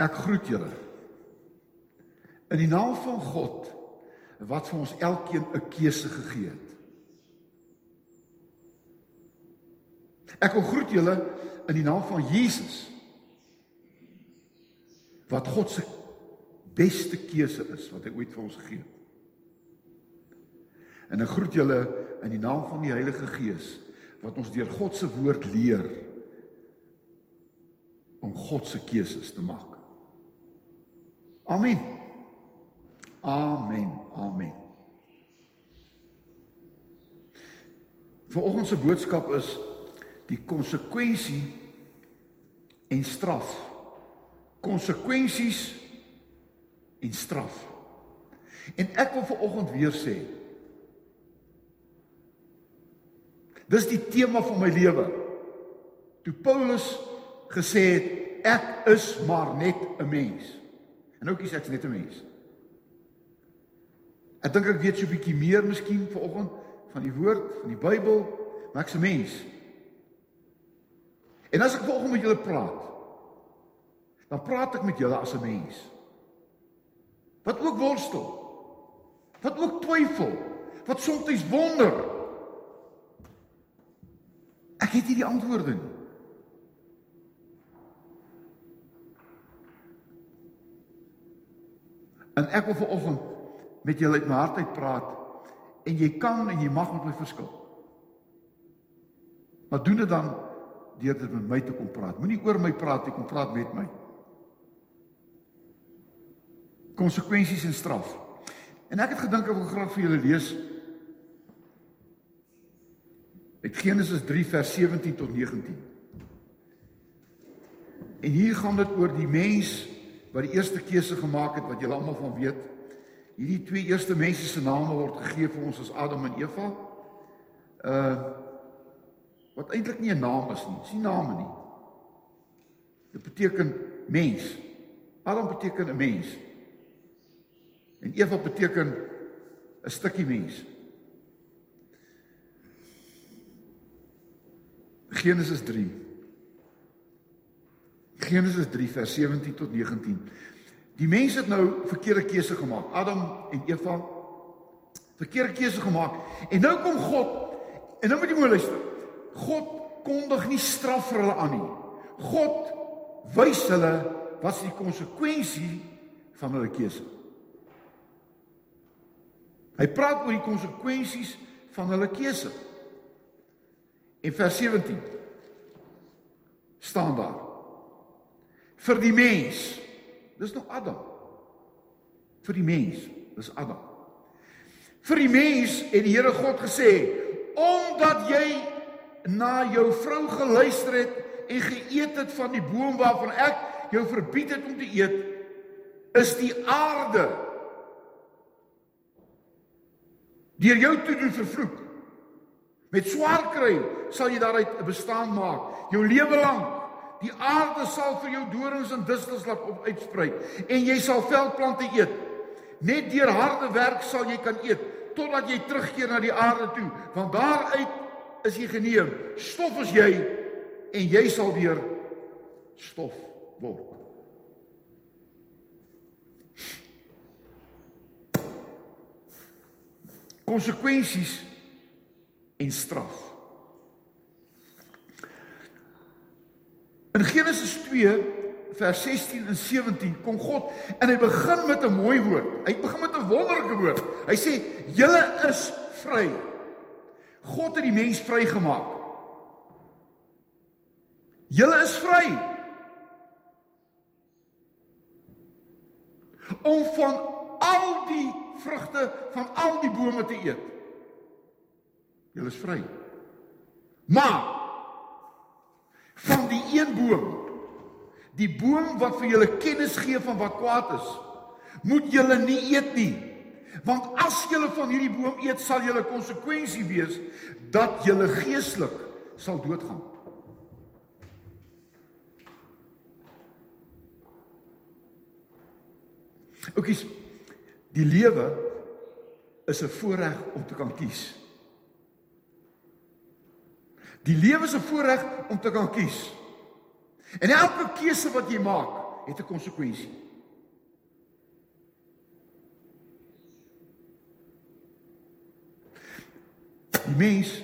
Ek groet julle. In die naam van God wat vir ons elkeen 'n keuse gegee het. Ek wil groet julle in die naam van Jesus wat God se beste keuse is wat hy ooit vir ons gegee het. En ek groet julle in die naam van die Heilige Gees wat ons deur God se woord leer om God se keuses te maak. Amen. Amen. Amen. Vanoggend se boodskap is die konsekwensie en straf. Konsekwensies en straf. En ek wil vanoggend weer sê Dis die tema van my lewe. Toe Paulus gesê het ek is maar net 'n mens. En nou kies ek net 'n mens. Ek dink ek weet so 'n bietjie meer miskien vanoggend van die woord van die Bybel, maar ek's 'n mens. En as ek vanoggend met julle praat, dan praat ek met julle as 'n mens. Wat ook worstel. Wat ook twyfel. Wat soms wonder. Ek het nie die antwoorde nie. En ek wil vanoggend met julle uit my hart uit praat en jy kan en jy mag met my verskil. Maar doen dit dan deur dit met my te kom praat. Moenie oor my praat nie, kom praat met my. Konsekwensies en straf. En ek het gedink ek wil graag vir julle lees uit Genesis 3 vers 17 tot 19. En hier gaan dit oor die mens wat die eerste keuse gemaak het wat julle almal van weet. Hierdie twee eerste mense se name word gegee vir ons as Adam en Eva. Uh wat eintlik nie 'n naam is nie. Dis nie name nie. Dit beteken mens. Adam beteken 'n mens. En Eva beteken 'n stukkie mens. Genesis 3. Genesis 3 vers 17 tot 19. Die mense het nou verkeerde keuse gemaak. Adam en Eva verkeerde keuse gemaak. En nou kom God en nou moet jy mooi luister. God kondig nie straf vir hulle aan nie. God wys hulle wat die konsekwensie van hulle keuse. Hy praat oor die konsekwensies van hulle keuse. En vers 17 staan daar. Vir die mens. Dis nog Adam. Vir die mens, dis Adam. Vir die mens het die Here God gesê, omdat jy na jou vrou geluister het en geëet het van die boom waarvan ek jou verbied het om te eet, is die aarde deur jou toe doen vervloek. Met swaar kry sal jy daaruit 'n bestaan maak, jou lewe lank. Die aarde sal vir jou dorings en distels laat op uitsprei en jy sal veldplante eet. Net deur harde werk sal jy kan eet totdat jy terugkeer na die aarde toe, want daaruit is jy geneem. Stof is jy en jy sal weer stof word. Konsekwensies en straf. In Genesis 2 vers 16 en 17 kom God en hy begin met 'n mooi woord. Hy begin met 'n wonderlike woord. Hy sê: "Julle is vry." God het die mens vrygemaak. Julle is vry. Om van al die vrugte van al die bome te eet. Julle is vry. Maar van die een boom, die boom wat vir julle kennis gee van wat kwaad is, moet julle nie eet nie. Want as julle van hierdie boom eet, sal julle konsekwensie wees dat julle geestelik sal doodgaan. Oukies, die lewe is 'n voorreg om te kan kies. Die lewe is 'n voorreg om te kan kies. En elke keuse wat jy maak, het 'n konsekwensie. Die mens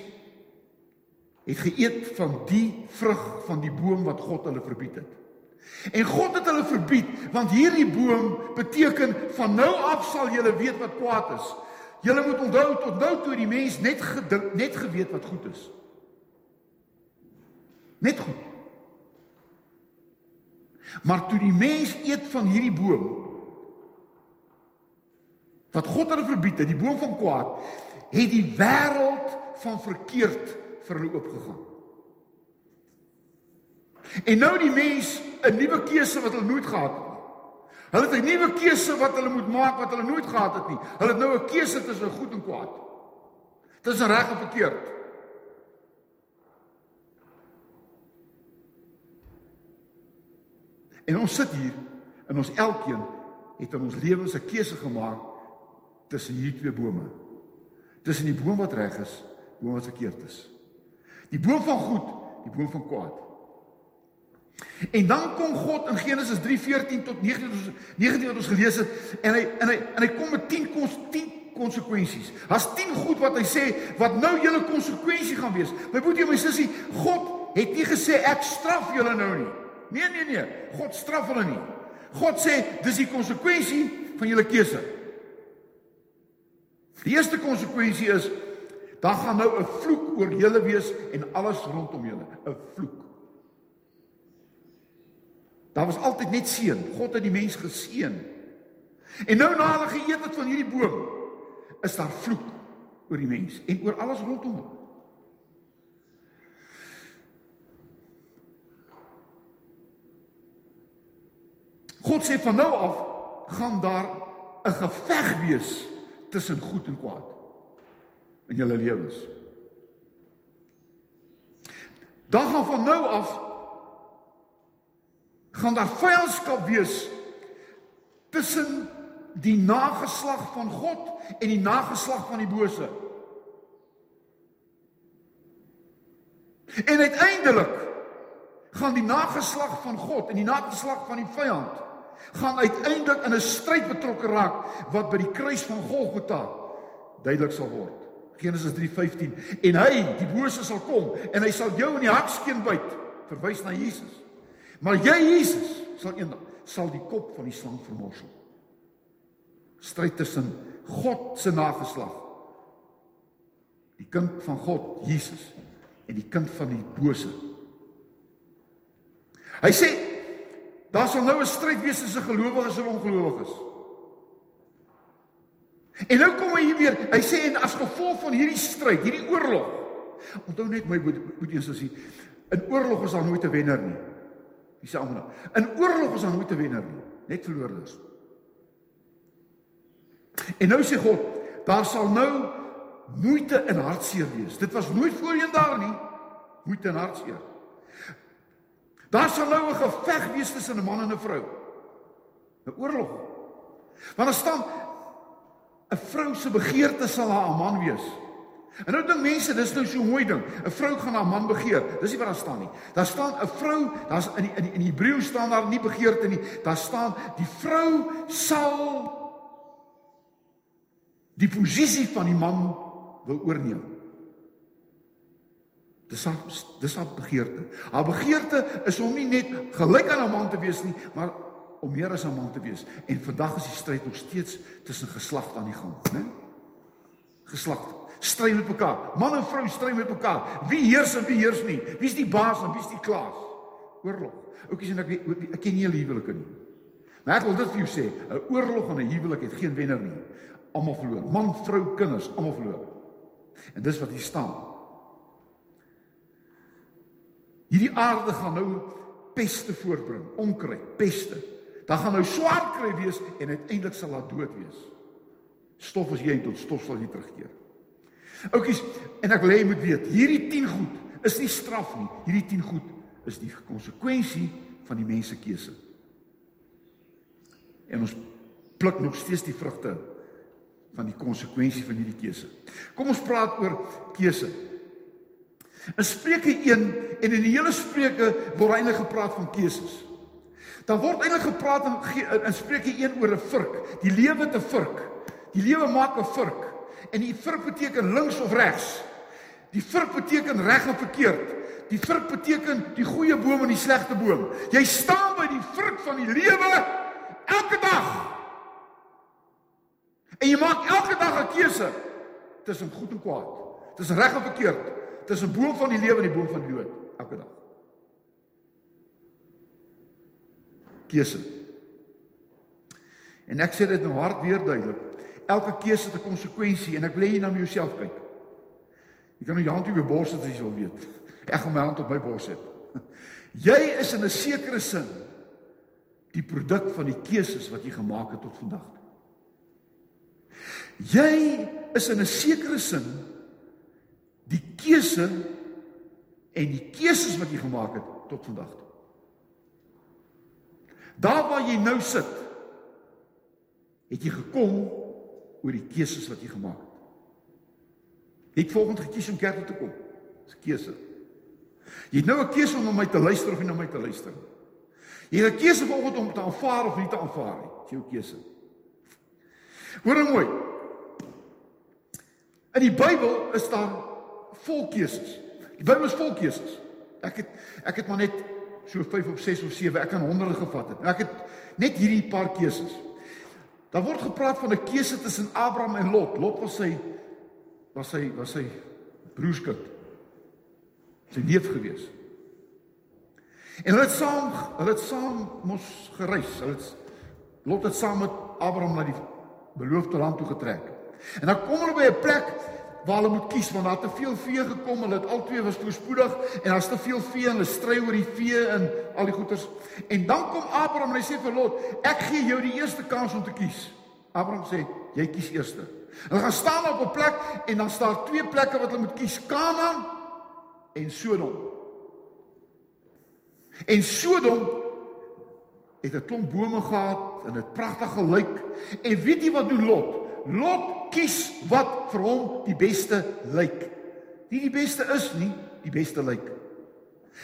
het geëet van die vrug van die boom wat God hulle verbied het. En God het hulle verbied want hierdie boom beteken van nou af sal julle weet wat kwaad is. Julle moet onthou tot nou toe die mens net gedink, net geweet wat goed is. Net goed. Maar toe die mens eet van hierdie boom wat God hulle verbied het, die boom van kwaad, het die wêreld van verkeerd vir hulle oopgegaan. En nou die mens 'n nuwe keuse wat hulle nooit gehad het nie. Hulle het 'n nuwe keuse wat hulle moet maak wat hulle nooit gehad het nie. Hulle het nou 'n keuse tussen goed en kwaad. Tussen reg en verkeerd. En ons sit hier en ons elkeen het in ons lewens 'n keuse gemaak tussen hierdie twee bome. Tussen die boom wat reg is, boom wat verkeerd is. Die boom van goed, die boom van kwaad. En dan kom God in Genesis 3:14 tot 19 19 wat ons gelees het en hy en hy en hy kom met 10 kons 10 konsekwensies. Daar's 10 goed wat hy sê wat nou julle konsekwensie gaan wees. My boetie en my sussie, God het nie gesê ek straf julle nou nie. Nee nee nee, God straf hulle nie. God sê dis die konsekwensie van julle keuse. Die eerste konsekwensie is dan gaan nou 'n vloek oor julle wees en alles rondom julle, 'n vloek. Daar was altyd net seën. God het die mens geseën. En nou na hulle geëet het van hierdie boom, is daar vloek oor die mens en oor alles rondom hom. God sê van nou af gaan daar 'n geveg wees tussen goed en kwaad in julle lewens. Dan gaan van nou af gaan daar vyandskap wees tussen die nageslag van God en die nageslag van die bose. En uiteindelik gaan die nageslag van God en die nageslag van die vyand gaan uiteindelik in 'n stryd betrokke raak wat by die kruis van Golgotha duidelik sal word. Genesis 3:15 en hy, die bose sal kom en hy sal jou in die hakskeen byt, verwys na Jesus. Maar jy Jesus sal eendag sal die kop van die slang vermorsel. Stryd tussen God se nageslag. Die kind van God, Jesus en die kind van die bose. Hy sê daar sal nou 'n stryd wees tussen gelowiges en ongelowiges. En nou kom hy hier weer. Hy sê en as gevolg van hierdie stryd, hierdie oorlog. Onthou net my moet eens as jy in oorlog is daar nooit 'n wenner nie. Sê almal? In oorlog is daar nooit 'n wenner nie, net verloorders. En nou sê God, daar sal nou moeite en hartseer wees. Dit was nooit voorheen daar nie. Moeite en hartseer. Daar sal nou 'n geveg wees tussen 'n man en 'n vrou. 'n Oorlog. Want daar staan 'n vrou se begeerte sal haar man wees. En nou dink mense dis nou so mooi ding. 'n Vrou gaan haar man begeer. Dis nie wat daar staan nie. Daar staan 'n vrou, daar's in die, in die, in Hebreë staan daar nie begeerte nie. Daar staan die vrou sal die posisie van die man wil oorneem. Dis haar dis haar begeerte. Haar begeerte is om nie net gelyk aan 'n man te wees nie, maar om meer as 'n man te wees. En vandag is die stryd nog steeds tussen geslagte aan die gang, né? Geslagte stry met mekaar. Man en vrou stry met mekaar. Wie heers en wie heers nie? Wie's die baas en wie's die klaas? Oorlog. Oukies en ek weet ek ken nie 'n huwelike nie. Maar ek wil dit vir jou sê, 'n oorlog en 'n huwelik het geen wenner nie. Almal verloor. Man, vrou, kinders, almal verloor. En dis wat hier staan. Hierdie aarde gaan nou peste voortbring, onkruid, peste. Daar gaan nou swaar kry wees en uiteindelik sal daar dood wees. Stof as jy tot stof sal jy terugkeer. Oukies, en ek wil hê jy moet weet, hierdie 10 goed is nie straf nie. Hierdie 10 goed is die konsekwensie van die mens se keuse. En ons pluk nog steeds die vrugte van die konsekwensie van hierdie keuse. Kom ons praat oor keuse. In Spreuke 1 en in die hele Spreuke word eintlik gepraat van keuses. Dan word eintlik gepraat in in Spreuke 1 oor 'n vurk, die lewe te vurk. Die lewe maak 'n vurk. En die vurk beteken links of regs. Die vurk beteken reg of verkeerd. Die vurk beteken die goeie boom en die slegte boom. Jy staan by die vurk van die lewe elke dag. En jy maak elke dag 'n keuse tussen goed en kwaad. Tussen reg en verkeerd. Tussen boom van die lewe en die boom van die dood elke dag. Keuse. En ek sê dit nou hard weer duidelik. Elke keuse het 'n konsekwensie en ek wil hê jy na jouself kyk. Jy kan nou jou hand op jou bors sit as jy wil weet. Ek gaan my hand op my bors sit. Jy is in 'n sekere sin die produk van die keuses wat jy gemaak het tot vandag. Jy is in 'n sekere sin keuse en die keuses wat jy gemaak het tot vandag. Daar waar jy nou sit, het jy gekom oor die keuses wat jy gemaak het. Jy het volgens gekies om kerk toe te kom. Dis 'n keuse. Jy het nou 'n keuse om na my te luister of nie na my te luister nie. Jy het 'n keuse volgens om te aanvaar of nie te aanvaar nie. Dis jou keuse. Hoor nou mooi. In die Bybel is daar vol keuses. Die Bybel is vol keuses. Ek het ek het maar net so 5 of 6 of 7, ek kan honderde gevat het. Ek het net hierdie paar keuses. Daar word gepraat van 'n keuse tussen Abraham en Lot. Lot was sy was sy was sy broerskind. Sy neef gewees. En hulle het saam hulle het saam mos gereis. Hulle het Lot het saam met Abraham na die beloofde land toe getrek. En dan kom hulle by 'n plek waar hulle moet kies want daar het te veel vee gekom. Hulle het albei was voorspoedig en daar's te veel vee en hulle stry oor die vee en al die goeters. En dan kom Abraham en hy sê vir Lot, "Ek gee jou die eerste kans om te kies." Abraham sê, "Jy kies eerste." Hulle gaan staan op 'n plek en dan staan twee plekke wat hulle moet kies: Kanaan en Sodom. En Sodom het 'n klomp bome gehad en 'n pragtige lyk. En weet jy wat doen Lot? Lot kies wat vir hom die beste lyk. Nie die beste is nie, die beste lyk.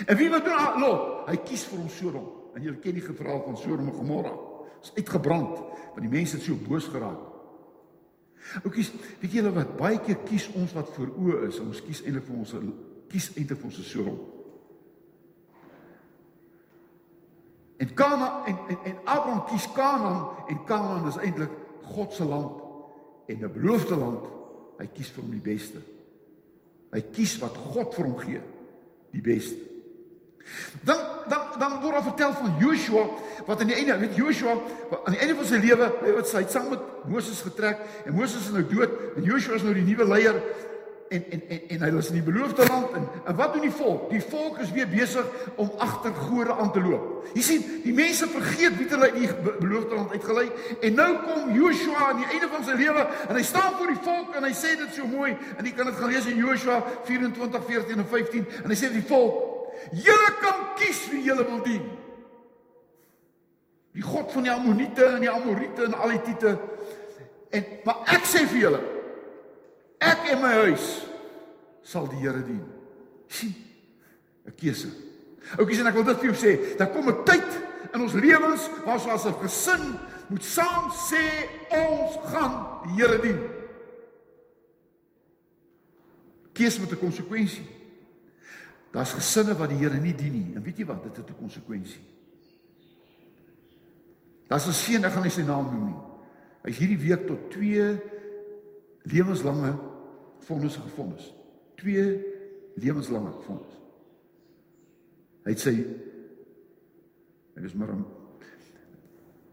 En wie wat doen ah, Lot? Hy kies vir hom Sodom. En jy ken die verhaal van Sodom en Gomorra. Dit is uitgebrand want die mense het so boos geraak. Oukies, weet julle wat? Baie keer kies ons wat voor oë is. Ons kies eintlik vir ons kies eintlik vir ons Sodom. En Kanaan en, en en Abraham kies Kanaan en Kanaan is eintlik God se land en 'n beloofde land. Hy kies vir hom die beste. Hy kies wat God vir hom gee, die beste. Dan dan dan word daar vertel van Joshua wat aan die einde, weet Joshua, aan die einde van sy lewe, hy wat sy saam met Moses getrek en Moses is nou dood en Joshua is nou die nuwe leier en en en en hulle is in die beloofde land en en wat doen die volk? Die volk is weer besig om agter gode aan te loop. Jy sien, die mense vergeet wie hulle uit die beloofde land uitgelei en nou kom Joshua aan die einde van sy lewe en hy staan voor die volk en hy sê dit so mooi en jy kan dit gaan lees in Joshua 24 14 en 15 en hy sê vir die volk: "Julle kan kies wie julle wil dien." Die God van die Ammoniete en die Amorite en al die Tiete. En maar ek sê vir julle, Ek en my huis sal die Here dien. sien 'n keuse. Oukies en ek wil dit vir jou sê, daar kom 'n tyd in ons lewens waar ons as 'n gesin moet saam sê ons gaan die Here dien. Keuse met 'n konsekwensie. Daar's gesinne wat die Here nie dien nie. En weet jy wat? Dit het 'n konsekwensie. Daar's 'n seun, ek gaan nie sy naam noem nie. Hy's hierdie week tot 2 lewenslange vonnis gevonnis. Twee lewenslange vonnis. Hy het sy hy is maar 'n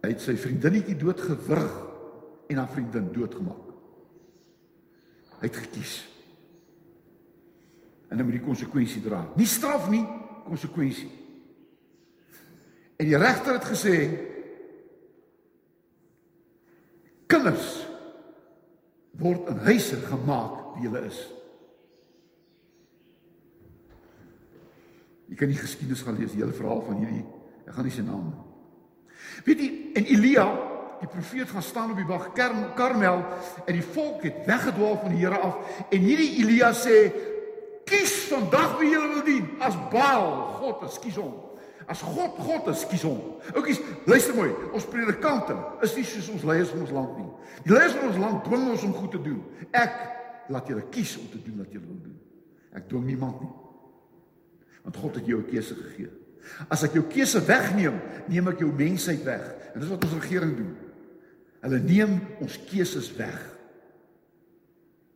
hy het sy vriendinnetjie doodgewrig en haar vriendin doodgemaak. Hy het gekies. En dan moet die konsekwensie dra. Nie straf nie, konsekwensie. En die regter het gesê kinders word in huise gemaak hulle is. Jy kan die geskiedenis gaan lees, die hele verhaal van hierdie ek gaan nie sy naam noem. Weet jy, en Elia, die profeet gaan staan op die berg Karmel en die volk het weggedwaal van die Here af en hierdie Elia sê kies vandag wie jy wil dien as Baal, God, ekskuus hom. As God God is, kies hom. Oukies, luister mooi. Ons predikante is nie soos ons leiers van ons land nie. Die leiers van ons land dwing ons om goed te doen. Ek laat julle kies om te doen wat julle wil doen. Ek dwing niemand nie. Want God het jou 'n keuse gegee. As ek jou keuse wegneem, neem ek jou mensheid weg. En dis wat ons regering doen. Hulle neem ons keuses weg.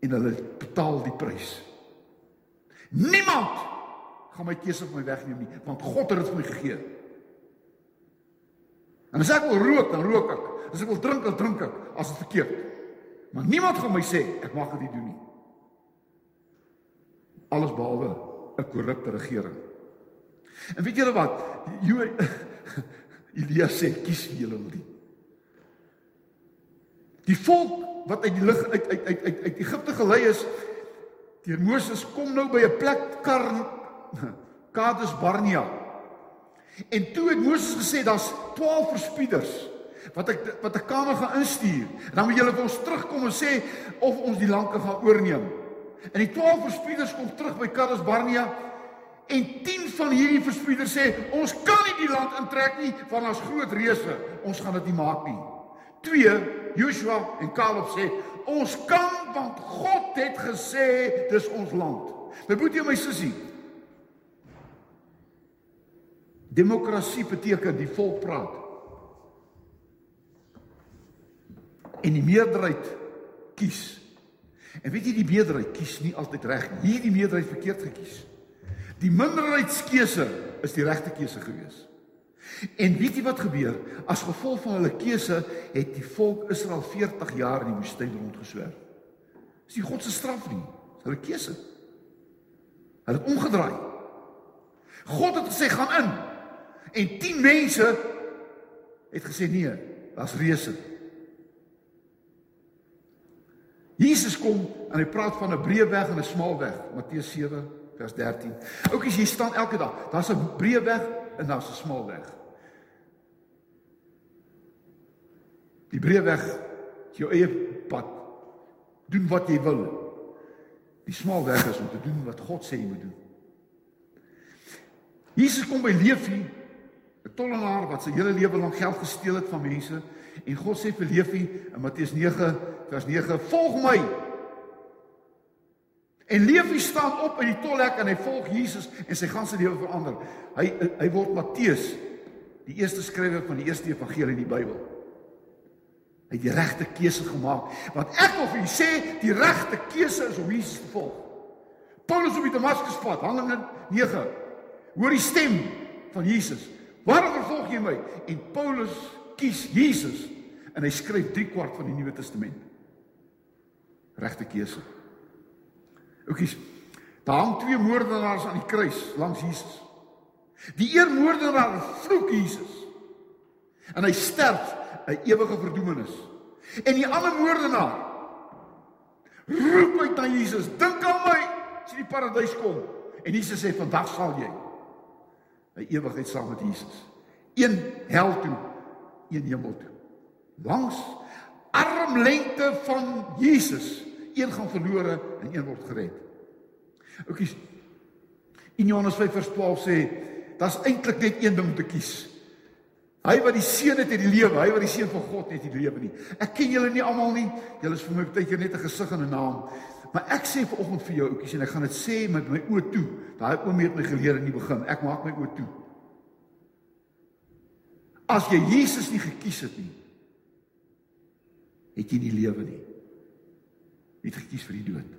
En hulle betaal die prys. Niemand gaan my keuse van my wegneem nie, want God het dit vir my gegee. En as ek wil rook, dan rook ek. As ek wil drink, dan drink ek as dit verkeerd. Maar niemand gaan my sê ek mag dit nie doen nie. Alles behalwe 'n korrupte regering. En weet julle wat? Jo Elia sê kies wie julle wil. Die volk wat uit die lug uit uit uit uit, uit Egipte gelei is deur Moses kom nou by 'n plek Karn Kades Barnea. En toe het Moses gesê daar's 12 verspieders wat ek wat 'n kamer gaan instuur. En dan moet julle vir ons terugkom en sê of ons die land gaan oorneem. En die 12 verspieders kom terug by Kades Barnea en 10 van hierdie verspieders sê ons kan nie die land intrek nie want ons groot reuse. Ons gaan dit nie maak nie. 2 Joshua en Caleb sê ons kan want God het gesê dis ons land. My boetie en my sussie, Demokrasie beteken die volk praat. En die meerderheid kies. En weet jy die meerderheid kies nie altyd reg nie. Hier die meerderheid verkeerd gekies. Die minderheidskeuse is die regte keuse gewees. En weet jy wat gebeur? As gevolg van hulle keuse het die volk Israel 40 jaar in die woestyn rondgeswerf. Dis nie God se straf nie. Dis hulle keuse. Hulle het omgedraai. God het gesê gaan in. En 10 mense het gesê nee, daar's reuse. Jesus kom en hy praat van 'n breë weg en 'n smal weg, Matteus 7 vers 13. Oukies, jy staan elke dag. Daar's 'n breë weg en daar's 'n smal weg. Die breë weg is jou eie pad. Doen wat jy wil. Die smal weg is om te doen wat God sê jy moet doen. Jesus kom by Leefie 'n tollenaar wat sy hele lewe lank geld gesteel het van mense en God sê vir Leefie in Matteus 9 vers 9 volg my. En Leefie staan op in die tolhek en hy volg Jesus en sy ganse lewe verander. Hy hy word Matteus die eerste skrywer van die eerste evangelie in die Bybel. Hy het die regte keuse gemaak want ek wil vir julle sê die regte keuse is om Jesus te volg. Paulus op die Damaskuspad Handelinge 9 hoor die stem van Jesus. Waarom vervolg jy my? En Paulus kies Jesus en hy skryf 3 kwart van die Nuwe Testament. Regte keuse. Oukies, daar hang twee moordenaars aan die kruis langs Jesus. Die een moordenaar vloek Jesus. En hy sterf 'n ewige verdoemenis. En die ander moordenaar roep uit na Jesus, "Dink aan my as jy die paradys kom." En Jesus sê, "Vandag sal jy 'n ewigheid saam met Jesus. Een hel toe, een hemel toe. Langs armlengte van Jesus, een gaan verlore en een word gered. Oukies. In Johannes 5:12 sê, daar's eintlik net een ding om te kies. Hy wat die seun het, het die lewe. Hy wat die seun van God het, het die lewe nie. Ek ken julle nie almal nie. Julle is vir my baie keer net 'n gesig en 'n naam. Maar ek sê vir oggend vir jou ouetjies en ek gaan dit sê met my oë toe. Daai oom het my geleer in die begin. Ek maak my oë toe. As jy Jesus nie gekies het nie, het jy nie lewe nie. Jy het gekies vir die dood.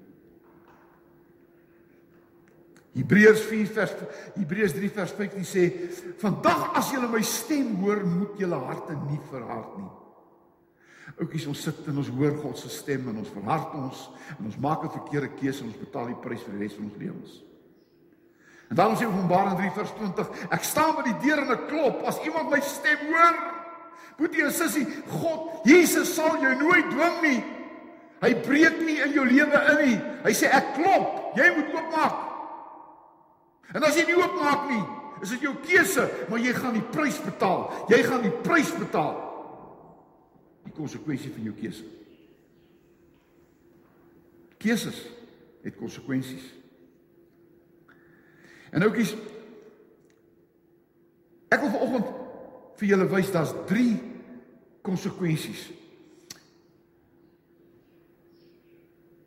Hebreërs 4 vers Hebreërs 3 vers 15 sê: "Vandag as julle my stem hoor, moet julle harte nie verhard nie." Oukies, ons sit en ons hoor God se stem en ons verhard ons en ons maak 'n verkeerde keuse en ons betaal die prys vir die res van ons lewens. En dan sê Openbaring 3 vers 20, ek staan by die deur en ek klop. As iemand my stem hoor, moet jy sussie, God, Jesus sal jou nooit dwing nie. Hy breek nie in jou lewe in nie. Hy sê ek klop, jy moet oopmaak. En as jy nie oopmaak nie, is dit jou keuse, maar jy gaan die prys betaal. Jy gaan die prys betaal die konsekwensie van jou keuse. Keuses het konsekwensies. En oukies vir julle wys daar's 3 konsekwensies.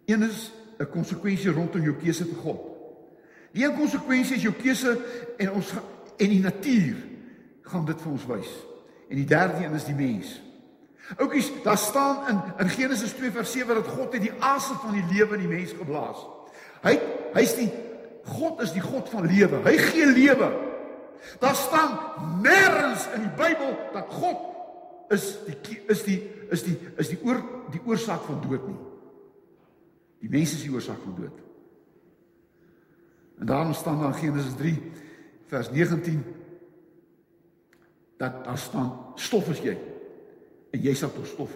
Een is 'n konsekwensie rondom jou keuse vir God. Die een konsekwensie is jou keuse en ons en die natuur gaan dit vir ons wys. En die derde een is die mens. Oukies, daar staan in in Genesis 2 vers 7 dat God het die asem van die lewe in die mens geblaas. Hy hy's die God is die God van lewe. Hy gee lewe. Daar staan nêrens in die Bybel dat God is die is die is die is die oor die oorsaak van dood nie. Die mens is die oorsaak van dood. En daarom staan daar in Genesis 3 vers 19 dat daar staan stof is jy en jy sal tot stof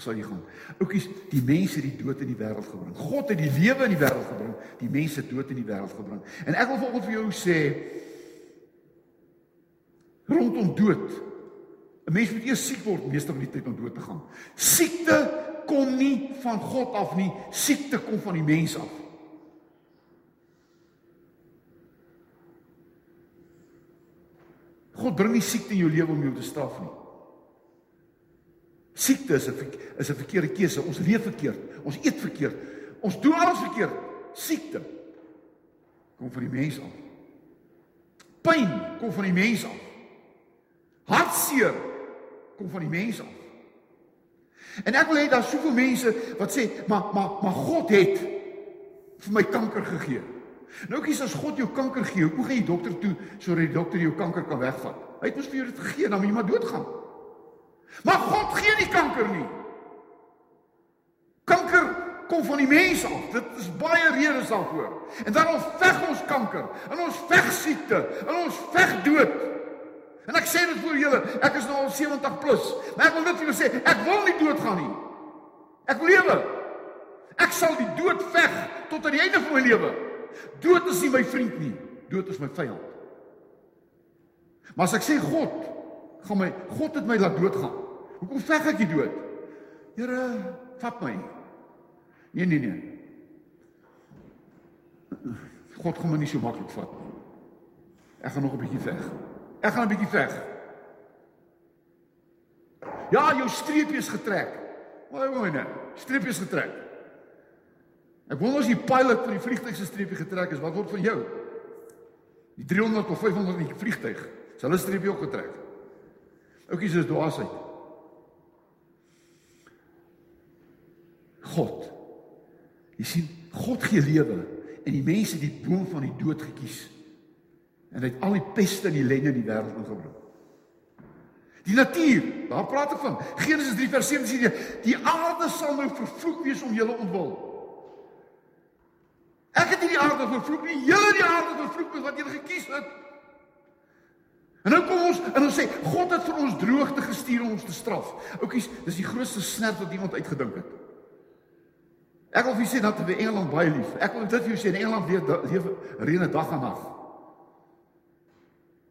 sal jy gaan. Oukies, die mense het die dood in die wêreld gebring. God het die lewe in die wêreld gebring, die mense dood in die wêreld gebring. En ek wil volgens vir jou sê rondom dood. 'n Mens moet eers siek word meeste van die tyd om dood te gaan. Siekte kom nie van God af nie, siekte kom van die mens af. God bring nie siekte in jou lewe om jou te straf nie. Siekte is 'n is 'n verkeerde keuse. Ons leef verkeerd. Ons eet verkeerd. Ons doen alles verkeerd. Siekte kom van die mens af. Pyn kom van die mens af. Hartseer kom van die mens af. En ek wil hê daar soveel mense wat sê, "Maar maar maar God het vir my kanker gegee." Nou kies as God jou kanker gee, hoe gaan jy dokter toe sodat die dokter jou kanker kan wegvat? Hy het mos vir jou dit gegee, dan moet jy maar doodgaan. Maar God gee nie kanker nie. Kanker kom van die mens af. Dit is baie redes daarvoor. En dan ons veg ons kanker, en ons veg siekte, en ons veg dood. En ek sê dit vir julle, ek is nou al 70 plus. Maar ek wil net vir julle sê, ek wil nie doodgaan nie. Ek lewe. Ek sal die dood veg tot aan die einde van my lewe. Dood is nie my vriend nie. Dood is my vyand. Maar as ek sê God, gaan my God het my laat doodgaan. Hoekom veg ek die dood? Here, vat my. Nee, nee, nee. God gaan my nie so maklik vat nie. Ek gaan nog 'n bietjie veg. Ek gaan 'n bietjie veg. Ja, jou streepie is getrek. Mooi mooi net. Streepie is getrek. Ek wonder as die pilot van die vliegtuig se streepie getrek is, wat word van jou? Die 300 of 500 in die vliegtuig, sal hulle streepie ook getrek. Oukies is dwaasheid. God. Jy sien, God gee lewe en die mense het die boom van die dood gekies en hy het al die peste en die ellende in die wêreld ingebring. Die natuur, daar praat ek van. Genesis 3 vers 7 sê die aarde sal nou vervloek wees om julle ontwil. Ek het nie die aarde vervloek nie, julle die aarde vervloek wat julle gekies het. En nou kom ons en ons sê God het vir ons droogte gestuur om ons te straf. Oukies, dis die grootste snert wat iemand uitgedink het. Ek wil vir julle sê dat we Engeland baie lief. Ek wil dit vir julle sê in Engeland lewe reën dag en nag.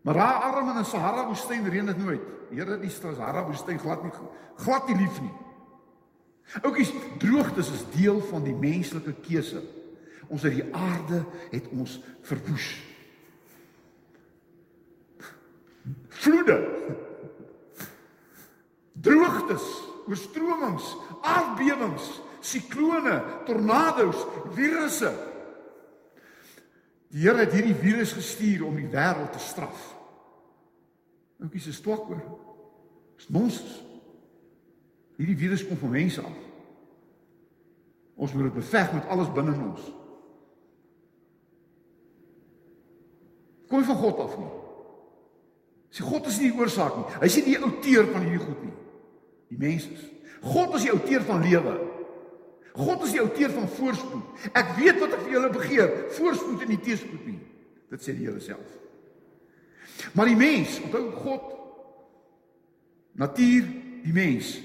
Maar daar arm in 'n Sahara woestyn reën dit nooit. Here, die Sahara woestyn glad nie glad nie lief nie. Oukies, droogtes is deel van die menslike keuse. Ons het die aarde het ons verwoes. Vloede. Droogtes, oorstromings, aardbewings, siklone, tornado's, virusse. Die Here het hierdie virus gestuur om die wêreld te straf. Oukies is twak oor. Dis nonsens. Hierdie virus kom van mense af. Ons moet dit beveg met alles binne ons. Kom van God af nie. Sê God is nie die oorsaak nie. Hy sê die outeur van hierdie goed nie. Die mens is. God is die outeur van lewe. God is die outeur van voorspoed. Ek weet wat ek vir julle begeer, voorspoed en nie teëspoed nie. Dit sê die Here self. Maar die mens, onthou God natuur, die mens.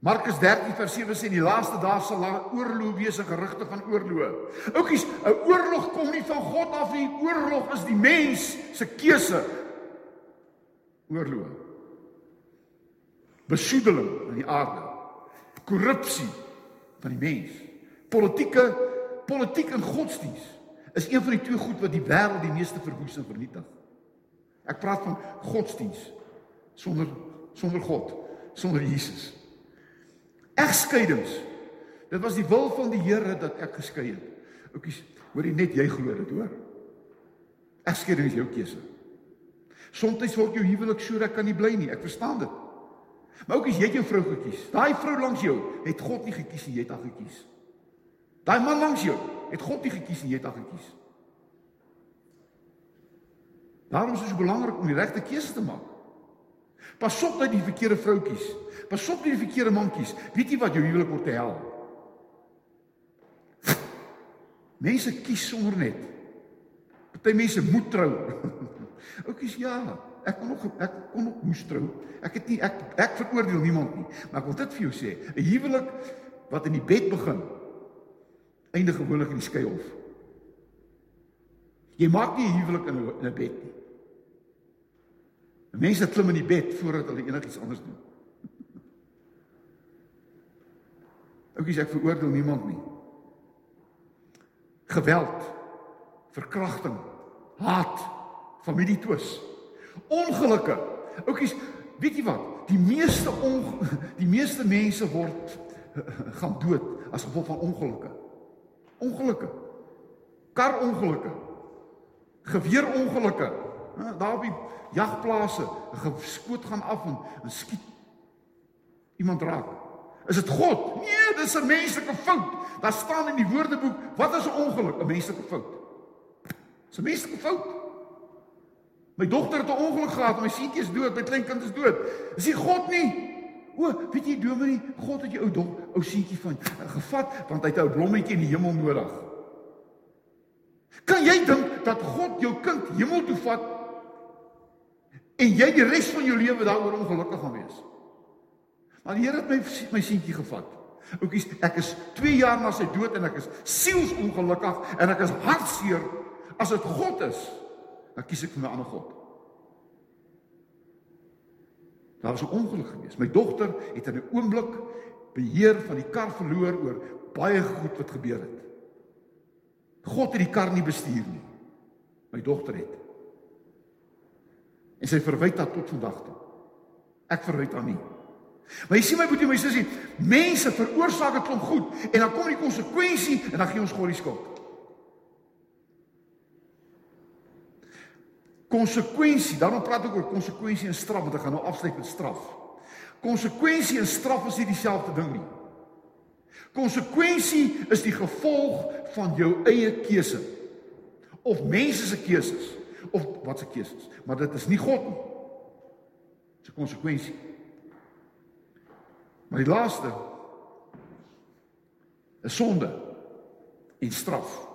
Markus 13 vers 7 sê in die laaste dae sal daar oorlog wees, gerugte van oorlog. Oukies, 'n oorlog kom nie van God af nie. Oorlog is die mens se keuse. Oorlog. Besoedeling in die aarde. Korrupsie van die mens. Politieke politiek en godsdiens is een van die twee goed wat die wêreld die meeste verwoes en vernietig. Ek praat van godsdiens. sonder sonder God, sonder Jesus. Egskeidings. Dit was die wil van die Here dat ek geskei het. Oukies, hoor jy net jy glo dit, hoor. Egskeiding is jou keuse. Soms word jou huwelik so dat kan nie bly nie. Ek verstaan dit. Maar oukies, jy het jou vrou gekies. Daai vrou langs jou het God nie gekies nie, jy het haar gekies. Daai man langs jou het God nie gekies nie, jy het haar gekies. Daarom is dit so belangrik om die regte keuse te maak. Pas op dat jy die verkeerde vrou kies. Pas op dat jy die verkeerde man kies. Weet jy wat jou huwelik word te hel? Mense kies sommer net. Party mense moet trou. Oukies ja, ek kon nog ek kon nog moes trou. Ek het nie ek ek veroordeel niemand nie, maar ek wil dit vir jou sê, 'n huwelik wat in die bed begin eindig gewoonlik in die skeihof. Jy maak nie 'n huwelik in 'n bed nie. Mense klim in die bed voordat hulle enigiets anders doen. Oukies ek veroordeel niemand nie. Geweld, verkrachting, haat, familietwis, ongelukke. Oukies, weet jy wat? Die meeste on, die meeste mense word gaan dood as gevolg van ongelukke. Ongelukke. Karongelukke. Geweerongelukke. Daar op die jagplase, 'n geskoot gaan af en, en skiet iemand raak. Is dit God? Nee, dis 'n menslike fout. Daar staan in die Woordeboek, wat is 'n ongeluk? 'n Menslike fout. Dis 'n menslike fout. My dogter het 'n ongeluk gehad, my seentjie is dood, my kleinkind is dood. Is dit God nie? O, weet jy Dominee, God het jou ou dog, ou seentjie van uh, gevat want hy het 'n blommetjie in die hemel nodig. Kan jy dink dat God jou kind hemel toe vat en jy die res van jou lewe daaroor ongelukkig gaan wees. Maar die Here het my my seentjie gevat. Oukies, ek is 2 jaar na sy dood en ek is sielsongelukkig en ek is hartseer. As dit God is, dan kies ek vir my ander God. Daar was 'n ongeluk gewees. My dogter het in 'n oomblik beheer van die kar verloor oor baie goed wat gebeur het. God het die kar nie bestuur nie. My dogter het. En sy verwyd haar tot vandag toe. Ek verwyd haar nie. Maar jy sien my boetie, my sussie, mense veroorsaak 'n klomp goed en dan kom die konsekwensie en dan gee ons God die skuld. Konsekwensie, daarom praat ek oor konsekwensie en straf, want ek gaan nou afsluit met straf. Konsekwensie en straf is nie dieselfde ding nie. Konsekwensie is die gevolg van jou eie keuse of mense se keuses of wat se keuses, maar dit is nie God nie. Dis 'n konsekwensie. Maar die laaste is sonde en straf.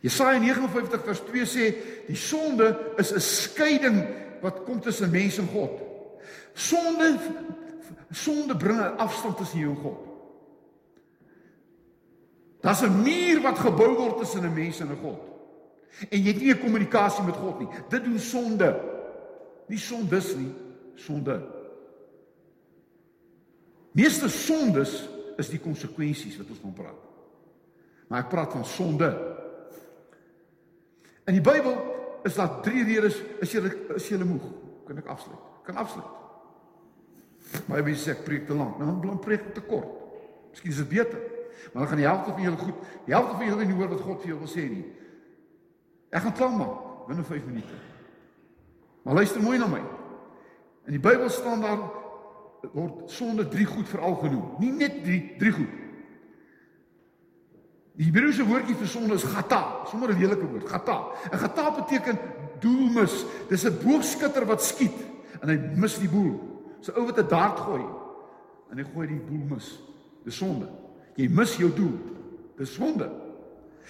Jesaja 59 vers 2 sê die sonde is 'n skeiding wat kom tussen mens en God. Sonde sonde bring 'n afstand tussen jou en God. Daar's 'n muur wat gebou word tussen 'n mens en 'n God. En jy het nie 'n kommunikasie met God nie. Dit doen sonde. Nie sondes nie, sonde. Meeste sondes is die konsekwensies wat ons van praat. Maar ek praat van sonde. In die Bybel is daar drie redes as jy as jy moeg, kan ek afsluit. Kan afsluit. Maar jy sê ek preek te lank. Nou dan preek ek te kort. Miskien is dit beter. Maar dan gaan die helfte van julle goed, die helfte van julle nie hoor wat God vir julle wil sê nie. Ek gaan klaar maak binne 5 minute. Maar luister mooi na my. In die Bybel staan daar word sonde drie goed veral genoem. Nie net drie drie goed. Die Hebreëse woordjie vir sonde is gata, sommer 'n lelike woord, gata. En gata beteken doelmis. Dis 'n boogskutter wat skiet en hy mis die boel. So ou wat 'n dart gooi en hy gooi die boel mis. Dis sonde. Jy mis jou doel. Dis sonde.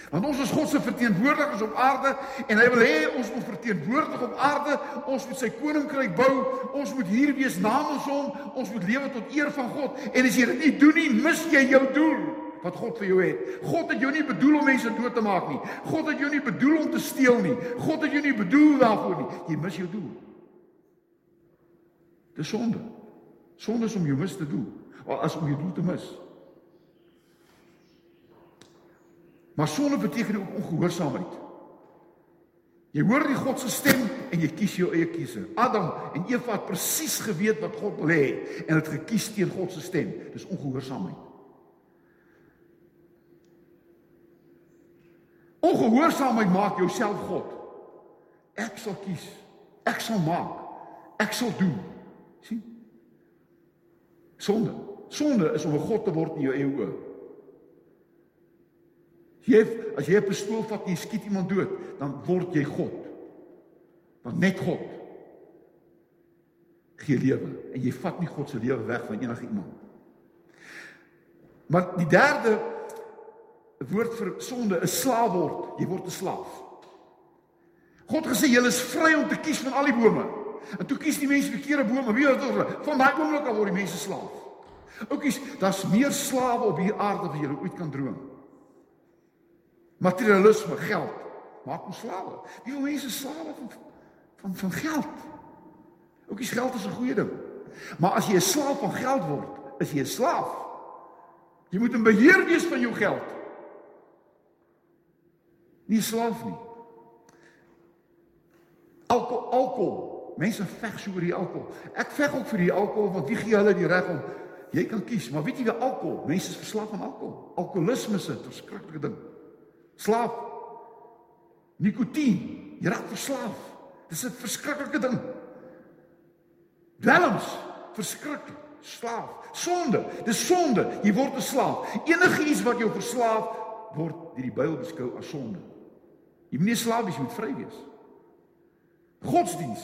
Want ons is God se verteenwoordigers op aarde en hy wil hê ons moet verteenwoordig op aarde. Ons moet sy koninkryk bou. Ons moet hier wees namens hom. Ons moet lewe tot eer van God. En as jy dit nie doen nie, mis jy jou doel wat God vir jou het. God het jou nie bedoel om mense dood te maak nie. God het jou nie bedoel om te steel nie. God het jou nie bedoel daarvoor nie. Jy mis jou doel. Dis sonde. Sonde is om jou mis te doen. Of as om jou doel te mis. Maar sonde beteken ook ongehoorsaamheid. Jy hoor die God se stem en jy kies jou eie keuse. Adam en Eva het presies geweet wat God wil hê en het gekies teen God se stem. Dis ongehoorsaamheid. Ongehoorsaamheid maak jouself God. Ek sal kies. Ek sal maak. Ek sal doen. sien? Sonde. Sonde is om 'n god te word in jou eie oë. Jy as jy 'n pistool vat en jy skiet iemand dood, dan word jy God. Want net God gee lewe en jy vat nie God se lewe weg van enige iemand. Maar die derde woord vir sonde is slaaf word. Jy word 'n slaaf. God gesê jy is vry om te kies van al die bome. En toe kies die mense verkeerde bome. Wie het hulle? Van daai oomblik af word die mense slaaf. Oukies, daar's meer slawe op hierdie aarde as jy ooit kan droom. Materialisme, geld maak ons slawe. Wie wil mense slawe van van van geld? Oukies, geld is 'n goeie ding. Maar as jy 'n slaaf van geld word, is jy 'n slaaf. Jy moet in beheer wees van jou geld. Nie slaaf nie. Alkohol, alkohol. Mense veg so oor die alkohol. Ek veg ook vir die alkohol want wie gee hulle die reg om jy kan kies, maar weet jy wie alkohol? Mense is verslaaf aan alkohol. Alkoholisme is 'n verskriklike ding. Slaaf. Nikotien, jy raak verslaaf. Dis 'n verskriklike ding. Dwelms, verskriklik. Slaaf. Sonde, dis sonde. Jy word 'n slaaf. Enige iets wat jou verslaaf word deur die Bybel beskou as sonde. Jy moet nie slaaf wees, jy moet vry wees. Godsdiens.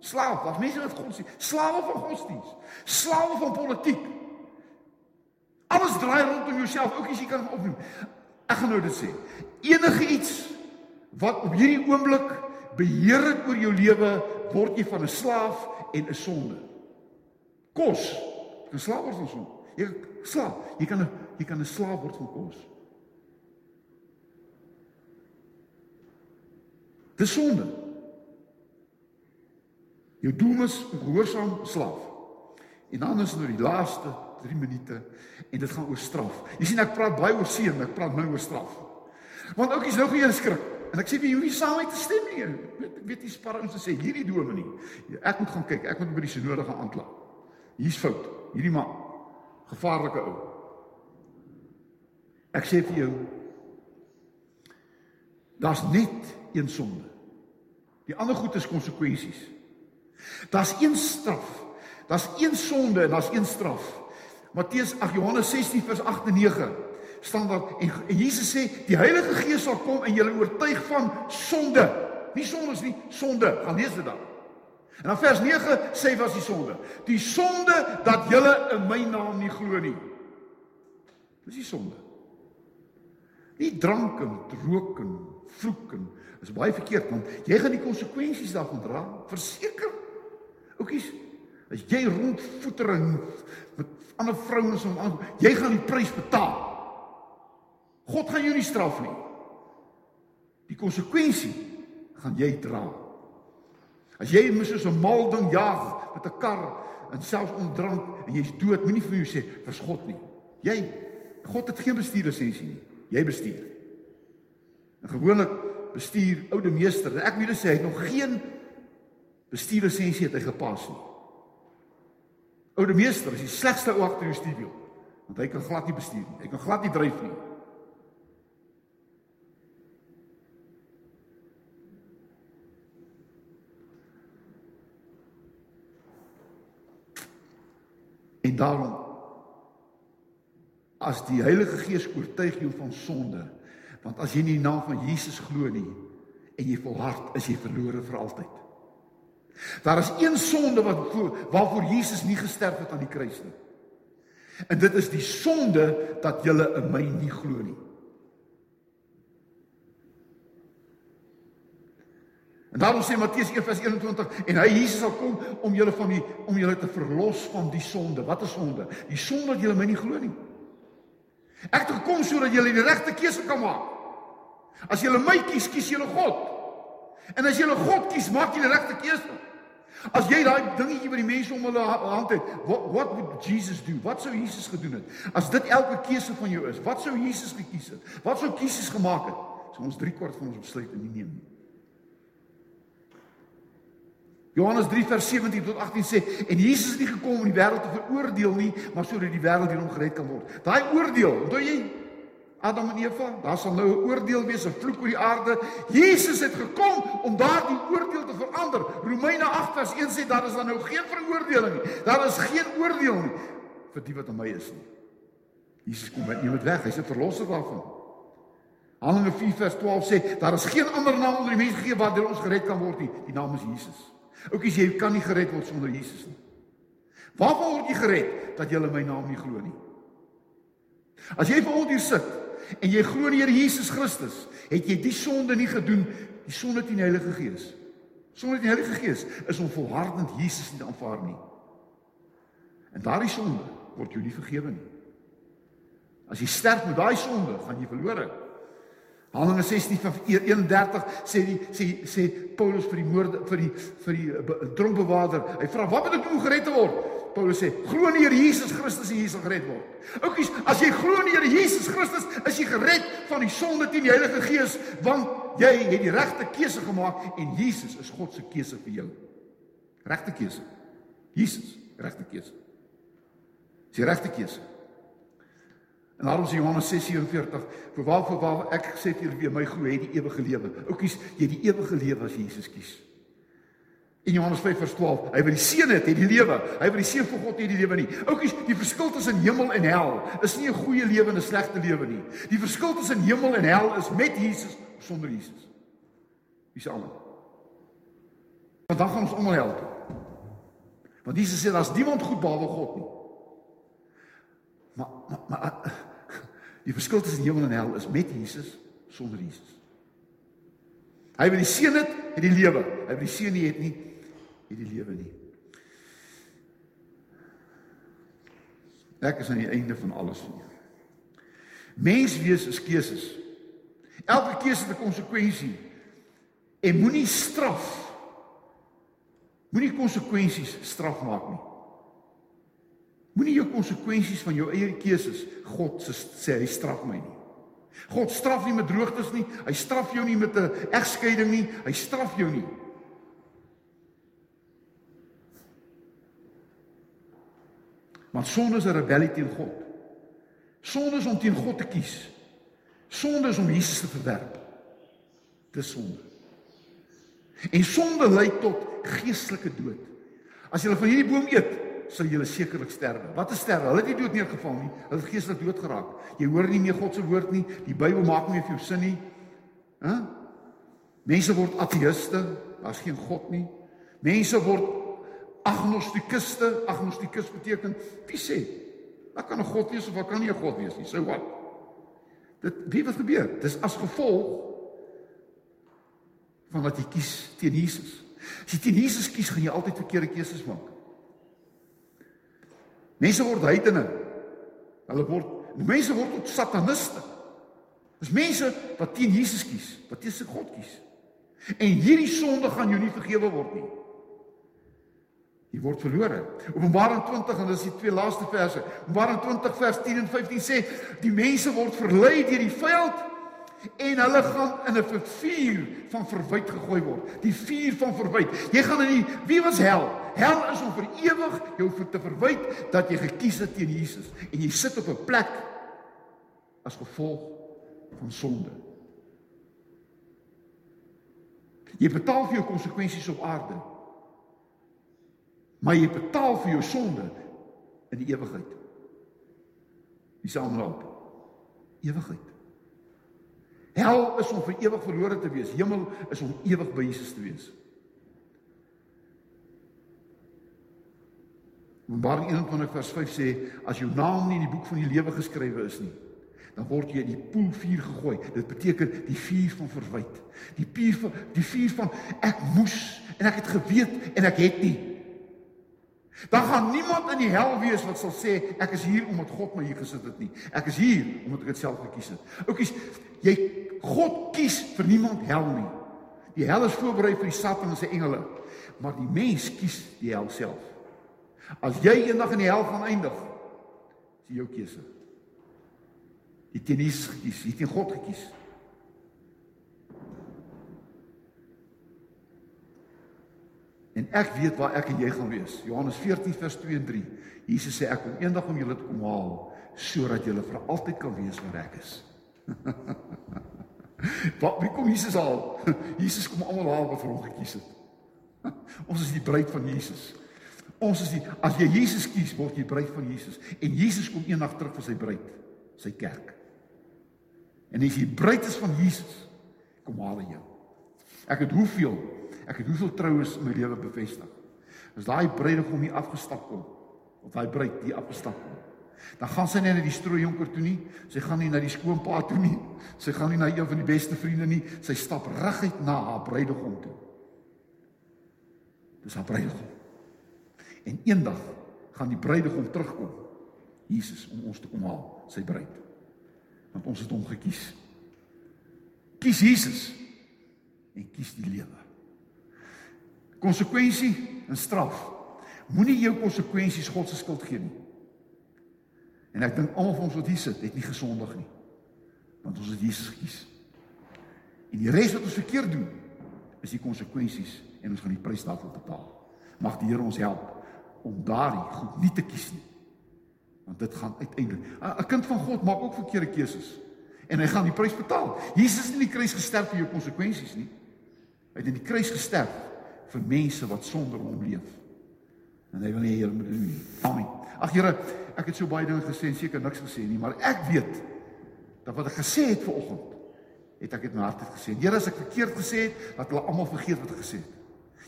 Slaaf, wat mense wat godsdiens, slawe van godsdiens, slawe van politiek. Alles draai rondom jouself, ook as jy kan opnoem. Ek gaan nou dit sê. Enige iets wat op hierdie oomblik beheer het oor jou lewe, word jy van 'n slaaf en 'n sonde. Kos, 'n slaaf word van sonde. Jy slaaf, jy kan 'n jy kan 'n slaaf word van kos. Dis sonde. Jou doel is gehoorsaam slaaf. En dan is nou die laaste 3 minute en dit gaan oor straf. Jy sien ek praat baie oor seën, ek praat min oor straf. Want oukies nou jy skrik. En ek sê vir jou nie saam met te stem nie. Weet ek weet nie spar ons sê hierdie dome nie. Ek moet gaan kyk. Ek moet by die synode gaan aankla. Hier's fout. Hierdie man gevaarlike ou. Ek sê vir jou daar's net een sonde. Die ander goed is konsekwensies. Daar's een straf. Daar's een sonde en daar's een straf. Matteus ag Johannes 16 vers 8 en 9 staan daar en, en Jesus sê die Heilige Gees sal kom en julle oortuig van sonde. Nie sondes nie, sonde. Gaan lees dit dan. En dan vers 9 sê was die sonde. Die sonde dat julle in my naam nie glo nie. Dis die sonde. Nie drank en rook en vloek en is baie verkeerd want jy gaan die konsekwensies daarvan dra. Verseker. Oukies, as jy rondvoetering met ander vrouens om aan, jy gaan die prys betaal. God gaan jou nie straf nie. Die konsekwensie gaan jy dra. As jy mis soos 'n mal ding jag met 'n kar en selfs ondrank en jy's dood, moenie vir jou sê dis God nie. Jy God het geen bestuurlisensie nie. Jy bestuur. En gewoonlik bestuur oude meester. Ek moet sê hy het nog geen bestuurlisensie het hy gepas nie. Oude meester is die slegste ou agter jou stuurwiel. Want hy kan glad nie bestuur nie. Hy kan glad nie dryf nie. En daarom as die Heilige Gees oortuig jou van sonde, want as jy nie in die naam van Jesus glo nie en jy volhard, is jy verlore vir altyd. Daar is een sonde wat waarvoor Jesus nie gesterf het aan die kruis nie. En dit is die sonde dat jy in my nie glo nie. En daarom sê Matteus 1:21 en hy Jesus sal kom om julle van die om julle te verlos van die sonde. Wat is sonde? Die sonde dat julle my nie glo nie. Ek het gekom sodat julle die regte keuse kan maak. As julle my kies, kies julle God. En as julle God kies, maak julle regte keuse. As jy daai dingetjie by die mense om hulle hand het, what, what would Jesus do? Wat sou Jesus gedoen het? As dit elke keuse van jou is, wat sou Jesus gekies het? Wat sou Jesus gemaak het? So ons 3 kwart van ons besluit in nie neem nie. Johannes 3 vers 17 tot 18 sê en Jesus het nie gekom om die wêreld te veroordeel nie, maar sodat die wêreld deur hom gered kan word. Daai oordeel, onthou jy Adam en Eva, daar sal nou 'n oordeel wees, 'n vloek oor die aarde. Jesus het gekom om daardie oordeel te verander. Romeine 8 vers 1 sê daar is dan nou geen veroordeling nie. Daar is geen oordeel nie vir die wat aan my is nie. Jesus kom met iemand weg, hy's 'n verlosser daarvan. Handelinge 4 vers 12 sê daar is geen ander naam onder die mense gegee waardeur ons gered kan word nie. Die naam is Jesus. Oukies, jy kan nie gered word sonder Jesus nie. Waarvan word jy gered? Dat jy in my naam nie glo nie. As jy vanoggend hier sit en jy glo in die Here Jesus Christus, het jy die sonde nie gedoen, die sonde teen die Heilige Gees. Sonde teen die Heilige Gees is om volhardend Jesus nie te aanvaar nie. En daardie sonde word jou nie vergewe nie. As jy sterf met daai sonde, gaan jy verlore. Handelinge 16:31 sê die sê sê Paulus vir die moorde vir die vir die eh, dronkbewaarder. Hy vra: "Wat moet ek doen om gered te word?" Paulus sê: "Glo in die Here Jesus Christus en jy sal gered word." Oukies, as jy glo in die Here Jesus Christus, is jy gered van die sonde teen die Heilige Gees, want jy het die regte keuse gemaak en Jesus is God se keuse vir jou. Regte keuse. Jesus, regte keuse. Dis die regte keuse. En daarom sê Johannes 6:47, vir waar vir waar ek gesê het julle wie my glo het die ewige lewe. Oukies, jy het die ewige lewe as Jesus kies. In Johannes 5:12, hy wat die seun het, het die lewe. Hy wat die seun van God het, het die lewe nie. Oukies, die verskil tussen hemel en hel is nie 'n goeie lewe en 'n slegte lewe nie. Die verskil tussen hemel en hel is met Jesus of sonder Jesus. Se ander? Want dan gaan ons almal hel toe. Want Jesus sê daar's niemand goed behalwe God nie. Maar maar, maar Die verskil tussen hemel en hel is met Jesus sonder Jesus. Hy wat die seën het, het die lewe. Hy wat die seën nie het nie, het die lewe nie. Ek is aan die einde van alles vir jou. Menswees is keuses. Elke keuse het 'n konsekwensie. En moenie straf. Moenie konsekwensies straf maak nie. Moenie jou konsekwensies van jou eie keuses God se sê hy straf my nie. God straf nie met droogtes nie. Hy straf jou nie met 'n egskeiding nie. Hy straf jou nie. Want sonde is 'n rebellie teen God. Sonde is om teen God te kies. Sonde is om Jesus te verwerp. Dis sonde. En sonde lei tot geestelike dood. As jy van hierdie boom eet, sal julle sekerlik sterwe. Wat is sterwe? Hulle het nie dood neergeval nie. Hulle het geestelik dood geraak. Jy hoor nie meer God se woord nie. Die Bybel maak nie meer vir jou sin nie. Hæ? Mense word ateïste. Daar's geen God nie. Mense word agnostikuste. Agnostikus beteken wie sê? Wat kan 'n God wees of wat kan nie 'n God wees nie? So wat? Dit wie wat gebeur? Dis as gevolg van wat jy kies teen Jesus. As jy teen Jesus kies, gaan jy altyd verkeerde keuses maak. Mense word heidene. Hulle word mense word tot sataniste. Dis mense wat teen Jesus kies, wat teen sy God kies. En hierdie sonde gaan jou nie vergewe word nie. Jy word verlore. Openbaring 20 en dis die twee laaste verse. Openbaring 20 vers 10 en 15 sê die mense word verlei deur die vyand en hulle gaan in 'n vuur van verwyte gegooi word. Die vuur van verwyte. Jy gaan in die wie was hel? Hel is om vir ewig jou te verwyte dat jy gekies het teen Jesus en jy sit op 'n plek as gevolg van sonde. Jy betaal vir jou konsekwensies op aarde. Maar jy betaal vir jou sonde in die ewigheid. Wie sal help? Ewigheid. Hel is om vir ewig verlore te wees. Hemel is om ewig by Jesus te wees. Openbaring 21 vers 5 sê as jou naam nie in die boek van die lewe geskrywe is nie, dan word jy in die poel vuur gegooi. Dit beteken die vuur van verwyte. Die vuur van die vuur van ek moes en ek het geweet en ek het nie. Dan gaan niemand in die hel wees wat sal sê ek is hier omdat God my hier gesit het nie. Ek is hier omdat ek dit self gekies het. Oukies, jy God kies vir niemand hel nie. Die hel is voorberei vir die Satan en sy engele, maar die mens kies die hel self. As jy eendag in die hel gaan eindig, is jou keuse. Jy teen Jesus gekies, jy teen God gekies. En ek weet waar ek en jy gaan wees. Johannes 14 vers 2 en 3. Jesus sê ek kom eendag om julle te kom haal sodat julle vir altyd kan wees waar ek is. Wat wie kom Jesus haal? Jesus kom almal haal wat vir hom gekies het. Ons is die bruid van Jesus. Ons is die as jy Jesus kies, word jy bruid van Jesus en Jesus kom eendag terug vir sy bruid, sy kerk. En as jy bruid is van Jesus, kom haal hy jou. Ek het hoeveel ek het hoeveel troues in my lewe bevestig. As daai bruidegom hier afgestap kom, of daai bruid hier afgestap kom, dan gaan sy nie na die strooijonker toe nie, sy gaan nie na die skoonpa toe nie, sy gaan nie na een van die beste vriende nie, sy stap reguit na haar bruidegom toe. Dis haar bruidegom. En eendag gaan die bruidegom terugkom, Jesus om ons te kom haal, sy bruid. Want ons het hom gekies. Kies Jesus en kies die lewe. Konsekwensie en straf. Moenie jou konsekwensies God se skuld gee nie. En ek dink almal van ons wat hier sit, het nie gesondig nie. Want ons het Jesus gekies. En die res wat ons verkeerd doen, is die konsekwensies en ons gaan die prys daarvoor betaal. Mag die Here ons help om daardie goed nie te kies nie. Want dit gaan uiteindelik 'n kind van God maak ook verkeerde keuses en hy gaan die prys betaal. Jesus het in die kruis gesterf vir jou konsekwensies nie. Hy het in die kruis gesterf vir mense wat sonder hom leef. En hy wil nie hier moet doen nie. Amen. Ag Here, ek het so baie dinge gesê en seker niks gesê nie, maar ek weet dat wat ek gesê het ver oggend, het ek dit my hart gesê. Here, as ek verkeerd gesê het, laat hulle almal vergeet wat ek gesê het.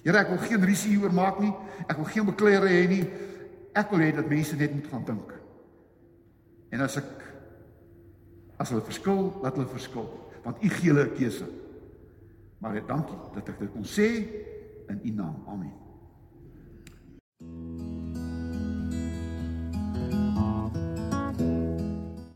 Here, ek wil geen risie hieroor maak nie. Ek wil geen bekleure hê nie. Ek wil hê dat mense net moet gaan dink. En as ek as hulle verskil, laat hulle verskil, want U gee hulle 'n keuse. Maar dankie dat ek dit kon sê in U naam. Amen.